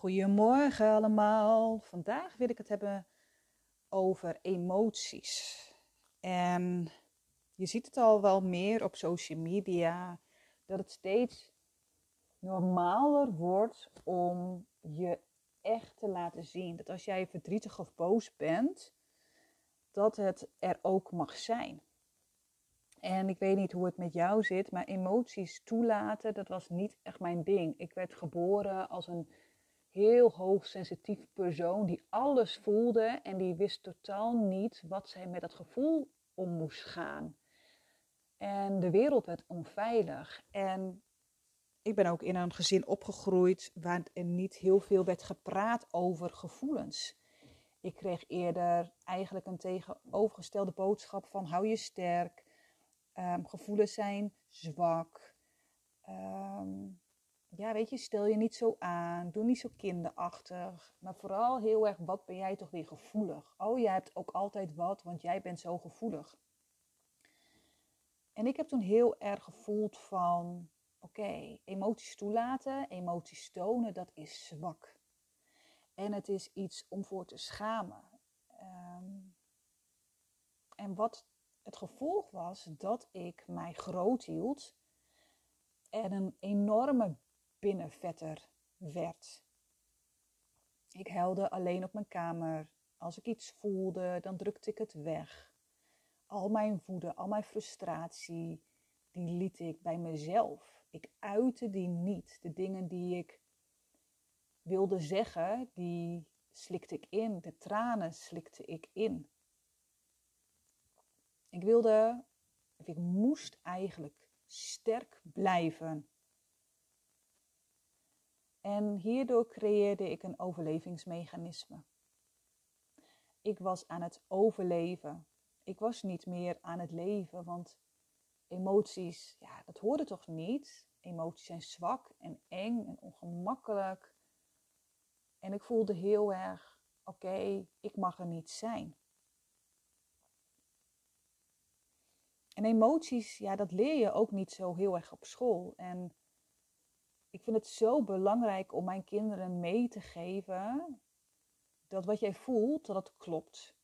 Goedemorgen allemaal. Vandaag wil ik het hebben over emoties. En je ziet het al wel meer op social media dat het steeds normaler wordt om je echt te laten zien. Dat als jij verdrietig of boos bent, dat het er ook mag zijn. En ik weet niet hoe het met jou zit, maar emoties toelaten, dat was niet echt mijn ding. Ik werd geboren als een heel hoogsensitief persoon die alles voelde en die wist totaal niet wat zij met dat gevoel om moest gaan. En de wereld werd onveilig. En ik ben ook in een gezin opgegroeid waar er niet heel veel werd gepraat over gevoelens. Ik kreeg eerder eigenlijk een tegenovergestelde boodschap van hou je sterk, um, gevoelens zijn zwak. Um, ja, weet je, stel je niet zo aan, doe niet zo kinderachtig. Maar vooral heel erg, wat ben jij toch weer gevoelig? Oh, jij hebt ook altijd wat, want jij bent zo gevoelig. En ik heb toen heel erg gevoeld van, oké, emoties toelaten, emoties tonen, dat is zwak. En het is iets om voor te schamen. Um, en wat het gevolg was, dat ik mij groot hield en een enorme binnenvetter werd. Ik huilde alleen op mijn kamer. Als ik iets voelde, dan drukte ik het weg. Al mijn woede, al mijn frustratie, die liet ik bij mezelf. Ik uitte die niet. De dingen die ik wilde zeggen, die slikte ik in. De tranen slikte ik in. Ik wilde, of ik moest eigenlijk sterk blijven. En hierdoor creëerde ik een overlevingsmechanisme. Ik was aan het overleven. Ik was niet meer aan het leven, want emoties, ja, dat hoorde toch niet? Emoties zijn zwak en eng en ongemakkelijk. En ik voelde heel erg, oké, ik mag er niet zijn. En emoties, ja, dat leer je ook niet zo heel erg op school. En ik vind het zo belangrijk om mijn kinderen mee te geven dat wat jij voelt, dat het klopt.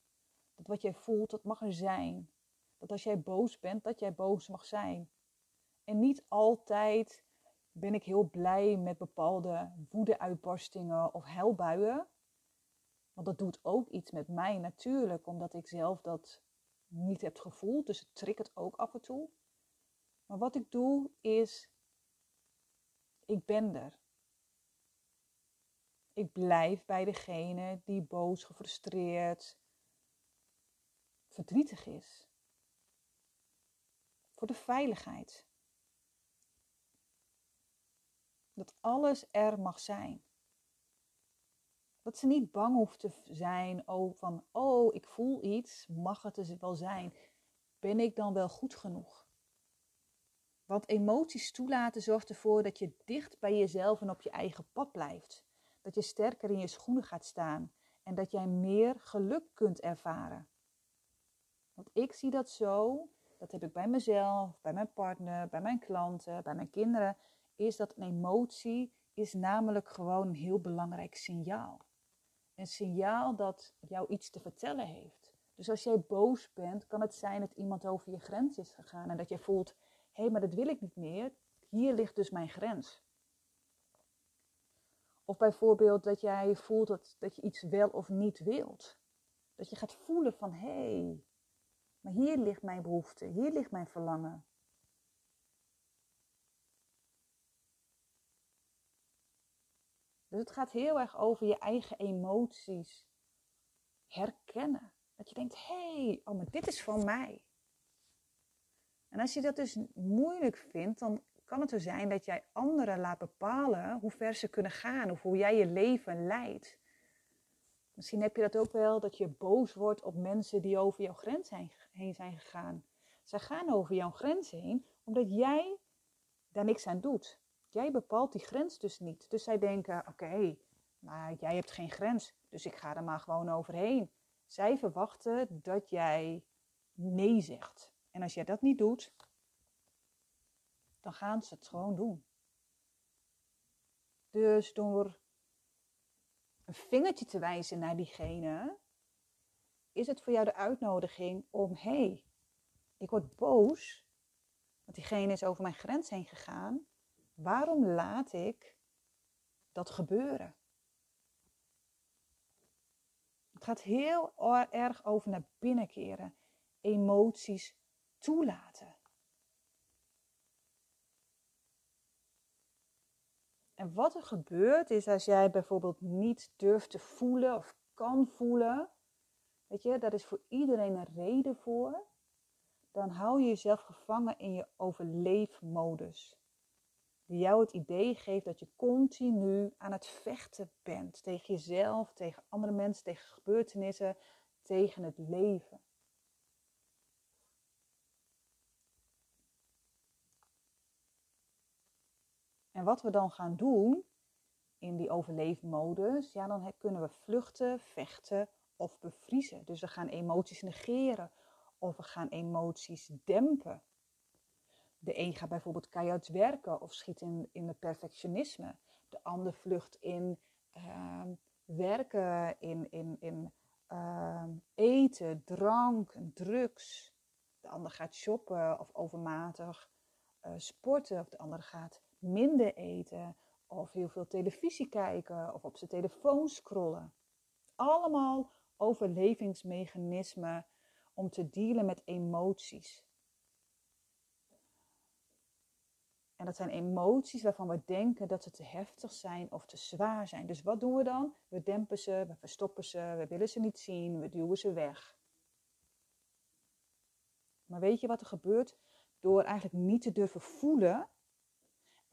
Dat wat jij voelt, dat mag er zijn. Dat als jij boos bent, dat jij boos mag zijn. En niet altijd ben ik heel blij met bepaalde woedeuitbarstingen of huilbuien. Want dat doet ook iets met mij natuurlijk, omdat ik zelf dat niet heb gevoeld. Dus het triggert ook af en toe. Maar wat ik doe is ik ben er. Ik blijf bij degene die boos, gefrustreerd, verdrietig is. Voor de veiligheid. Dat alles er mag zijn. Dat ze niet bang hoeft te zijn oh, van, oh, ik voel iets, mag het dus wel zijn? Ben ik dan wel goed genoeg? Want emoties toelaten zorgt ervoor dat je dicht bij jezelf en op je eigen pad blijft. Dat je sterker in je schoenen gaat staan en dat jij meer geluk kunt ervaren. Want ik zie dat zo, dat heb ik bij mezelf, bij mijn partner, bij mijn klanten, bij mijn kinderen, is dat een emotie is namelijk gewoon een heel belangrijk signaal. Een signaal dat jou iets te vertellen heeft. Dus als jij boos bent, kan het zijn dat iemand over je grens is gegaan en dat je voelt, hé, hey, maar dat wil ik niet meer. Hier ligt dus mijn grens. Of bijvoorbeeld dat jij voelt dat, dat je iets wel of niet wilt. Dat je gaat voelen van hé, hey, maar hier ligt mijn behoefte, hier ligt mijn verlangen. Dus het gaat heel erg over je eigen emoties herkennen. Dat je denkt, hé, hey, oh, maar dit is van mij. En als je dat dus moeilijk vindt, dan kan het zo zijn dat jij anderen laat bepalen hoe ver ze kunnen gaan of hoe jij je leven leidt. Misschien heb je dat ook wel, dat je boos wordt op mensen die over jouw grens heen zijn gegaan. Zij gaan over jouw grens heen omdat jij daar niks aan doet. Jij bepaalt die grens dus niet. Dus zij denken: oké, maar jij hebt geen grens, dus ik ga er maar gewoon overheen. Zij verwachten dat jij nee zegt. En als jij dat niet doet, dan gaan ze het gewoon doen. Dus door een vingertje te wijzen naar diegene, is het voor jou de uitnodiging om, hé, hey, ik word boos, want diegene is over mijn grens heen gegaan. Waarom laat ik dat gebeuren? Het gaat heel erg over naar binnen keren, emoties toelaten. En wat er gebeurt is als jij bijvoorbeeld niet durft te voelen of kan voelen, weet je, daar is voor iedereen een reden voor, dan hou je jezelf gevangen in je overleefmodus. Die jou het idee geeft dat je continu aan het vechten bent tegen jezelf, tegen andere mensen, tegen gebeurtenissen, tegen het leven. En wat we dan gaan doen in die overleefmodus, ja, dan kunnen we vluchten, vechten of bevriezen. Dus we gaan emoties negeren of we gaan emoties dempen. De een gaat bijvoorbeeld keihard werken of schiet in, in het perfectionisme. De ander vlucht in uh, werken, in, in, in uh, eten, drank, drugs. De ander gaat shoppen of overmatig uh, sporten. Of de ander gaat minder eten of heel veel televisie kijken of op zijn telefoon scrollen. Allemaal overlevingsmechanismen om te dealen met emoties. En dat zijn emoties waarvan we denken dat ze te heftig zijn of te zwaar zijn. Dus wat doen we dan? We dempen ze, we verstoppen ze, we willen ze niet zien, we duwen ze weg. Maar weet je wat er gebeurt? Door eigenlijk niet te durven voelen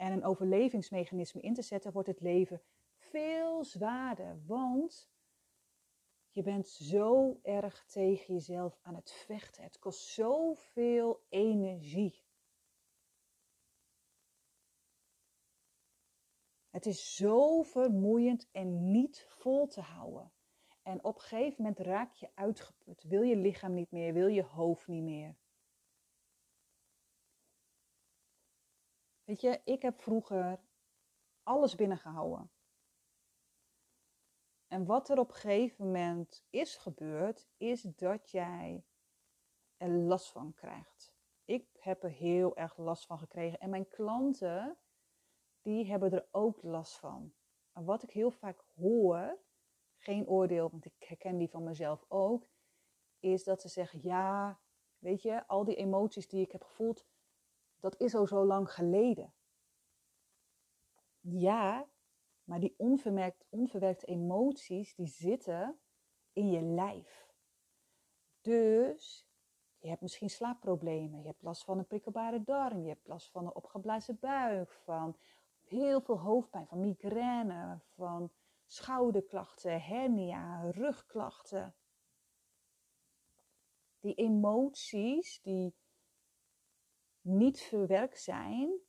en een overlevingsmechanisme in te zetten, wordt het leven veel zwaarder. Want je bent zo erg tegen jezelf aan het vechten. Het kost zoveel energie. Het is zo vermoeiend en niet vol te houden. En op een gegeven moment raak je uitgeput. Wil je lichaam niet meer, wil je hoofd niet meer. Weet je, ik heb vroeger alles binnengehouden. En wat er op een gegeven moment is gebeurd, is dat jij er last van krijgt. Ik heb er heel erg last van gekregen. En mijn klanten, die hebben er ook last van. En wat ik heel vaak hoor, geen oordeel, want ik herken die van mezelf ook, is dat ze zeggen: Ja, weet je, al die emoties die ik heb gevoeld, dat is al zo lang geleden. Ja, maar die onverwerkte emoties, die zitten in je lijf. Dus je hebt misschien slaapproblemen, je hebt last van een prikkelbare darm, je hebt last van een opgeblazen buik, van heel veel hoofdpijn, van migraine, van schouderklachten, hernia, rugklachten. Die emoties die niet verwerkt zijn,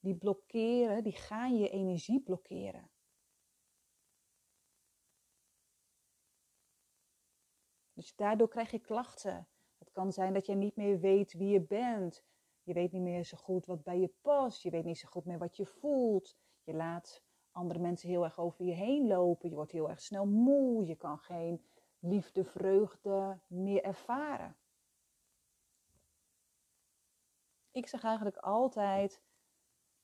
die blokkeren, die gaan je energie blokkeren. Dus daardoor krijg je klachten. Het kan zijn dat je niet meer weet wie je bent. Je weet niet meer zo goed wat bij je past. Je weet niet zo goed meer wat je voelt. Je laat andere mensen heel erg over je heen lopen. Je wordt heel erg snel moe. Je kan geen liefde, vreugde meer ervaren. Ik zeg eigenlijk altijd: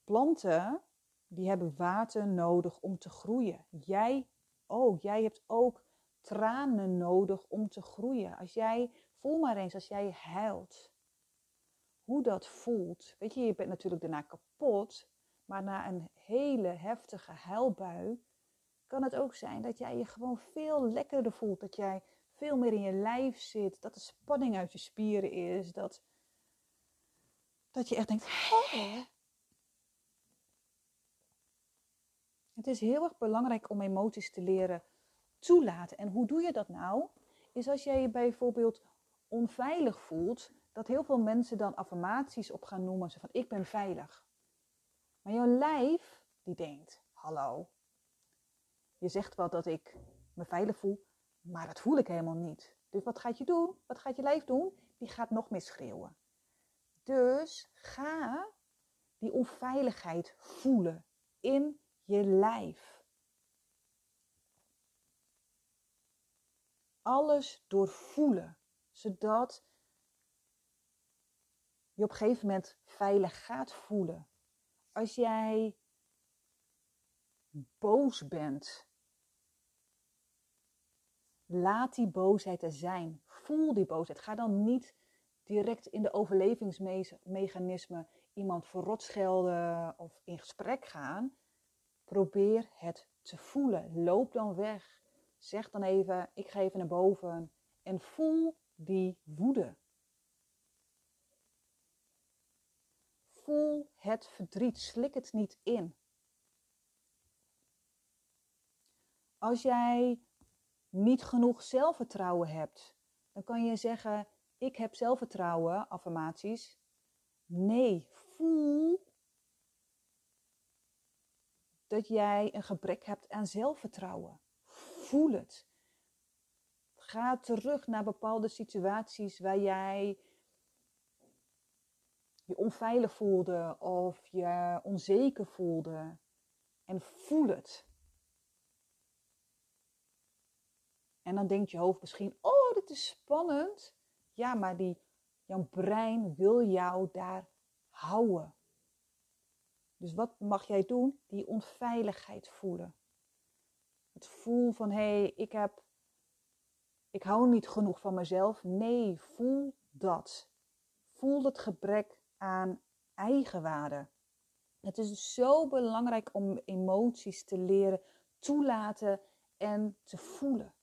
planten die hebben water nodig om te groeien. Jij ook. Jij hebt ook tranen nodig om te groeien. Als jij, voel maar eens, als jij huilt, hoe dat voelt. Weet je, je bent natuurlijk daarna kapot, maar na een hele heftige huilbui kan het ook zijn dat jij je gewoon veel lekkerder voelt. Dat jij veel meer in je lijf zit, dat de spanning uit je spieren is, dat, dat je echt denkt, hè? Het is heel erg belangrijk om emoties te leren toelaten. En hoe doe je dat nou? Is als jij je bijvoorbeeld onveilig voelt, dat heel veel mensen dan affirmaties op gaan noemen. Zo van, ik ben veilig. Maar jouw lijf, die denkt, hallo. Je zegt wel dat ik me veilig voel, maar dat voel ik helemaal niet. Dus wat gaat je doen? Wat gaat je lijf doen? Die gaat nog meer schreeuwen. Dus ga die onveiligheid voelen in je lijf. alles doorvoelen, zodat je op een gegeven moment veilig gaat voelen. Als jij boos bent, laat die boosheid er zijn. Voel die boosheid. Ga dan niet direct in de overlevingsmechanisme iemand verrot schelden of in gesprek gaan. Probeer het te voelen. Loop dan weg. Zeg dan even, ik ga even naar boven. En voel die woede. Voel het verdriet. Slik het niet in. Als jij niet genoeg zelfvertrouwen hebt, dan kan je zeggen: Ik heb zelfvertrouwen, affirmaties. Nee, voel dat jij een gebrek hebt aan zelfvertrouwen. Voel het. Ga terug naar bepaalde situaties waar jij je onveilig voelde of je onzeker voelde. En voel het. En dan denkt je hoofd misschien, oh, dit is spannend. Ja, maar die, jouw brein wil jou daar houden. Dus wat mag jij doen? Die onveiligheid voelen. Het voel van hé, hey, ik heb, ik hou niet genoeg van mezelf. Nee, voel dat. Voel het gebrek aan eigenwaarde. Het is zo belangrijk om emoties te leren toelaten en te voelen.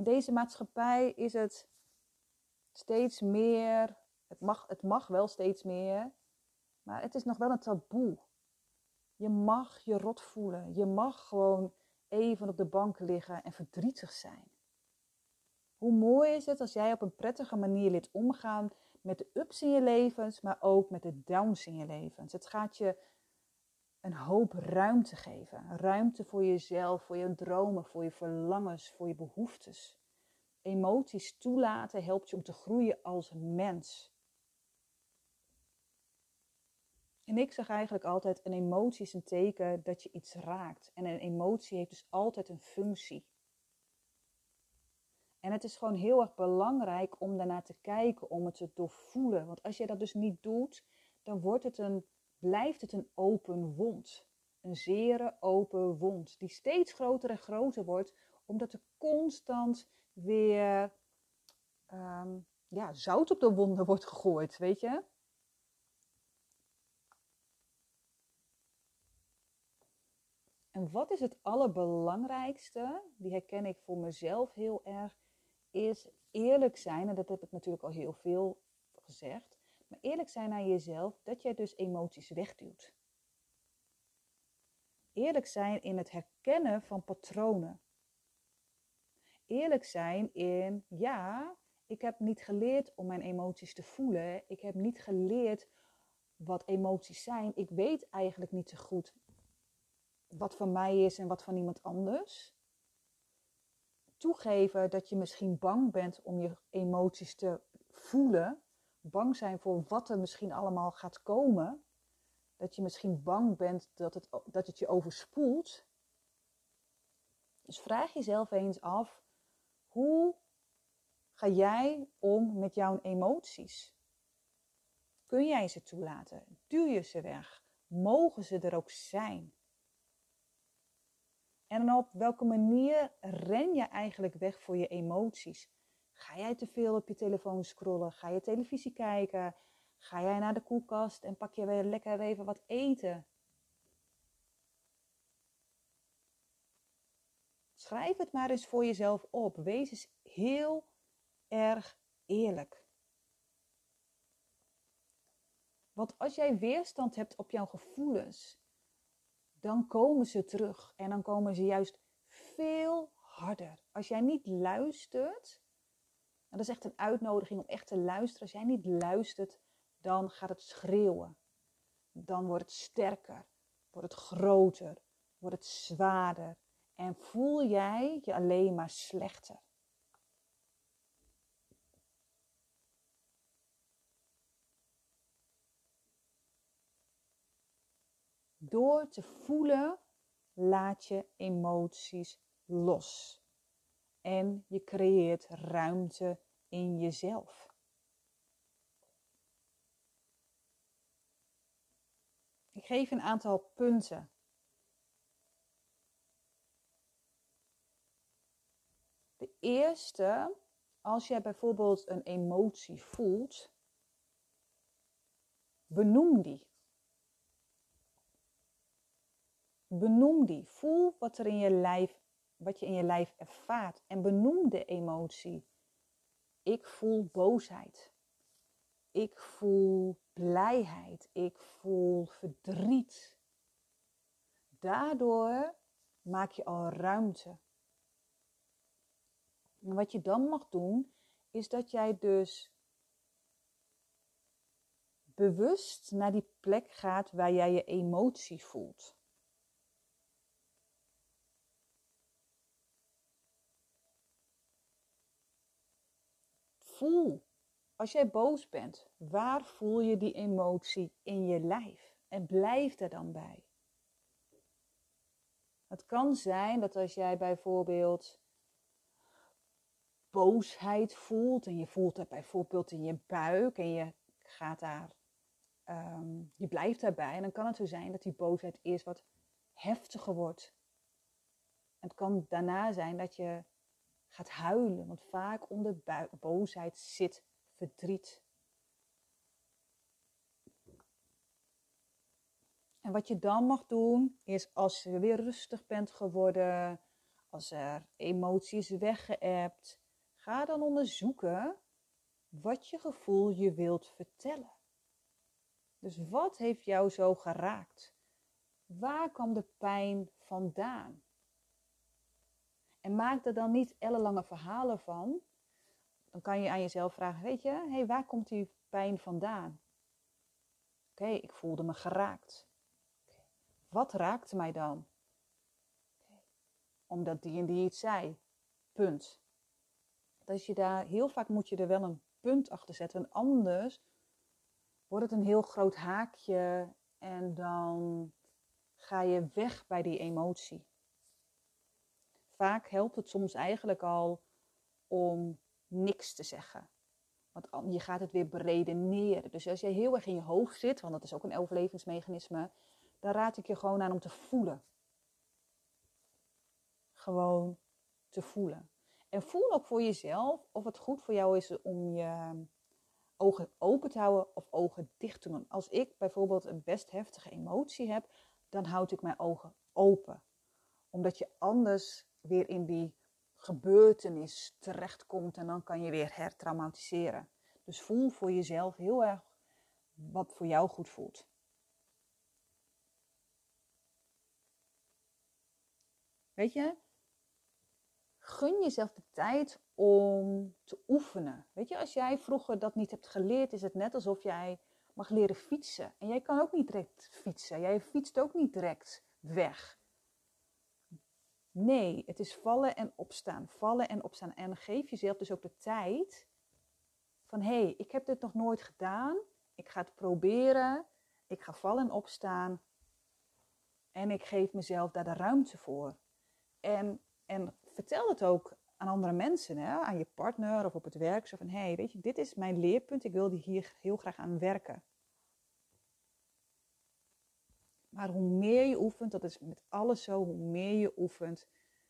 In deze maatschappij is het steeds meer, het mag, het mag wel steeds meer, maar het is nog wel een taboe. Je mag je rot voelen. Je mag gewoon even op de bank liggen en verdrietig zijn. Hoe mooi is het als jij op een prettige manier leert omgaan met de ups in je levens, maar ook met de downs in je levens. Het gaat je een hoop ruimte geven. Ruimte voor jezelf, voor je dromen, voor je verlangens, voor je behoeftes. Emoties toelaten helpt je om te groeien als mens. En ik zeg eigenlijk altijd: een emotie is een teken dat je iets raakt. En een emotie heeft dus altijd een functie. En het is gewoon heel erg belangrijk om daarnaar te kijken, om het te doorvoelen. Want als je dat dus niet doet, dan wordt het een blijft het een open wond. Een zere open wond, die steeds groter en groter wordt, omdat er constant weer ehm, ja, zout op de wonden wordt gegooid, weet je? En wat is het allerbelangrijkste, die herken ik voor mezelf heel erg, is eerlijk zijn. En dat heb ik natuurlijk al heel veel gezegd. Maar eerlijk zijn naar jezelf dat jij dus emoties wegduwt. Eerlijk zijn in het herkennen van patronen. Eerlijk zijn in, ja, ik heb niet geleerd om mijn emoties te voelen. Ik heb niet geleerd wat emoties zijn. Ik weet eigenlijk niet zo goed wat van mij is en wat van iemand anders. Toegeven dat je misschien bang bent om je emoties te voelen bang zijn voor wat er misschien allemaal gaat komen. Dat je misschien bang bent dat het, dat het je overspoelt. Dus vraag jezelf eens af: hoe ga jij om met jouw emoties? Kun jij ze toelaten? Duw je ze weg? Mogen ze er ook zijn? En op welke manier ren je eigenlijk weg voor je emoties? Ga jij te veel op je telefoon scrollen? Ga je televisie kijken? Ga jij naar de koelkast en pak je weer lekker even wat eten? Schrijf het maar eens voor jezelf op. Wees eens heel erg eerlijk. Want als jij weerstand hebt op jouw gevoelens, dan komen ze terug en dan komen ze juist veel harder. Als jij niet luistert dat is echt een uitnodiging om echt te luisteren. Als jij niet luistert, dan gaat het schreeuwen. Dan wordt het sterker, wordt het groter, wordt het zwaarder. En voel jij je alleen maar slechter. Door te voelen laat je emoties los. En je creëert ruimte in jezelf. Ik geef een aantal punten. De eerste, als jij bijvoorbeeld een emotie voelt, benoem die. Benoem die. Voel wat er in je lijf, wat je in je lijf ervaart en benoem de emotie. Ik voel boosheid. Ik voel blijheid. Ik voel verdriet. Daardoor maak je al ruimte. En wat je dan mag doen, is dat jij dus bewust naar die plek gaat waar jij je emotie voelt. Voel, als jij boos bent, waar voel je die emotie in je lijf? En blijf er dan bij. Het kan zijn dat als jij bijvoorbeeld boosheid voelt en je voelt het bijvoorbeeld in je buik en je gaat daar, um, je blijft daarbij, en dan kan het zo zijn dat die boosheid eerst wat heftiger wordt. Het kan daarna zijn dat je gaat huilen, want vaak onder boosheid zit verdriet. En wat je dan mag doen, is als je weer rustig bent geworden, als er emoties weggeëpt, ga dan onderzoeken wat je gevoel je wilt vertellen. Dus wat heeft jou zo geraakt? Waar kwam de pijn vandaan? En maak er dan niet ellenlange verhalen van. Dan kan je aan jezelf vragen, weet je, hey, waar komt die pijn vandaan? Oké, ik voelde me geraakt. Wat raakte mij dan? Omdat die en die iets zei. Punt. Dat je daar, heel vaak moet je er wel een punt achter zetten. Anders wordt het een heel groot haakje en dan ga je weg bij die emotie vaak helpt het soms eigenlijk al om niks te zeggen. Want je gaat het weer beredeneren. Dus als je heel erg in je hoofd zit, want dat is ook een overlevingsmechanisme, dan raad ik je gewoon aan om te voelen. Gewoon te voelen. En voel ook voor jezelf of het goed voor jou is om je ogen open te houden of ogen dicht te doen. Als ik bijvoorbeeld een best heftige emotie heb, dan houd ik mijn ogen open. Omdat je anders weer in die gebeurtenis terechtkomt en dan kan je weer hertraumatiseren. Dus voel voor jezelf heel erg wat voor jou goed voelt. Weet je, gun jezelf de tijd om te oefenen. Weet je, als jij vroeger dat niet hebt geleerd, is het net alsof jij mag leren fietsen. En jij kan ook niet direct fietsen. Jij fietst ook niet direct weg. Nee, het is vallen en opstaan. Vallen en opstaan. En geef jezelf dus ook de tijd van hé, hey, ik heb dit nog nooit gedaan. Ik ga het proberen. Ik ga vallen en opstaan. En ik geef mezelf daar de ruimte voor. En, en vertel het ook aan andere mensen, hè? aan je partner of op het werk. Zo van, hé, hey, weet je, dit is mijn leerpunt. Ik wil hier heel graag aan werken. Maar hoe meer je oefent, dat is met alles zo, hoe meer je oefent,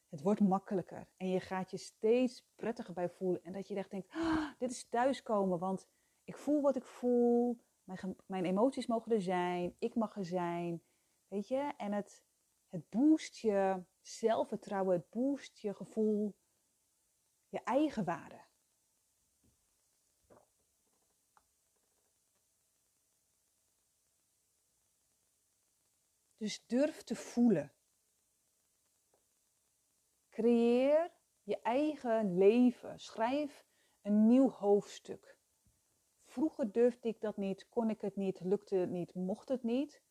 het wordt makkelijker. En je gaat je steeds prettiger bij voelen. En dat je echt denkt, ah, dit is thuiskomen, want ik voel wat ik voel. Mijn, mijn emoties mogen er zijn. Ik mag er zijn. Weet je? En het, het boost je zelfvertrouwen. Het boost je gevoel. Je eigen waarde. Dus durf te voelen. Creëer je eigen leven. Schrijf een nieuw hoofdstuk. Vroeger durfde ik dat niet, kon ik het niet, lukte het niet, mocht het niet.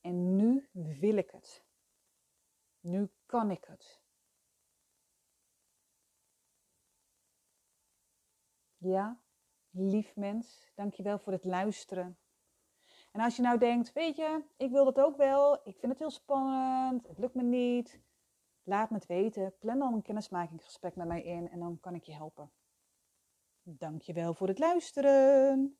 En nu wil ik het. Nu kan ik het. Ja, lief mens, dankjewel voor het luisteren. En als je nou denkt, weet je, ik wil dat ook wel, ik vind het heel spannend, het lukt me niet, laat me het weten. Plan dan een kennismakingsgesprek met mij in en dan kan ik je helpen. Dankjewel voor het luisteren.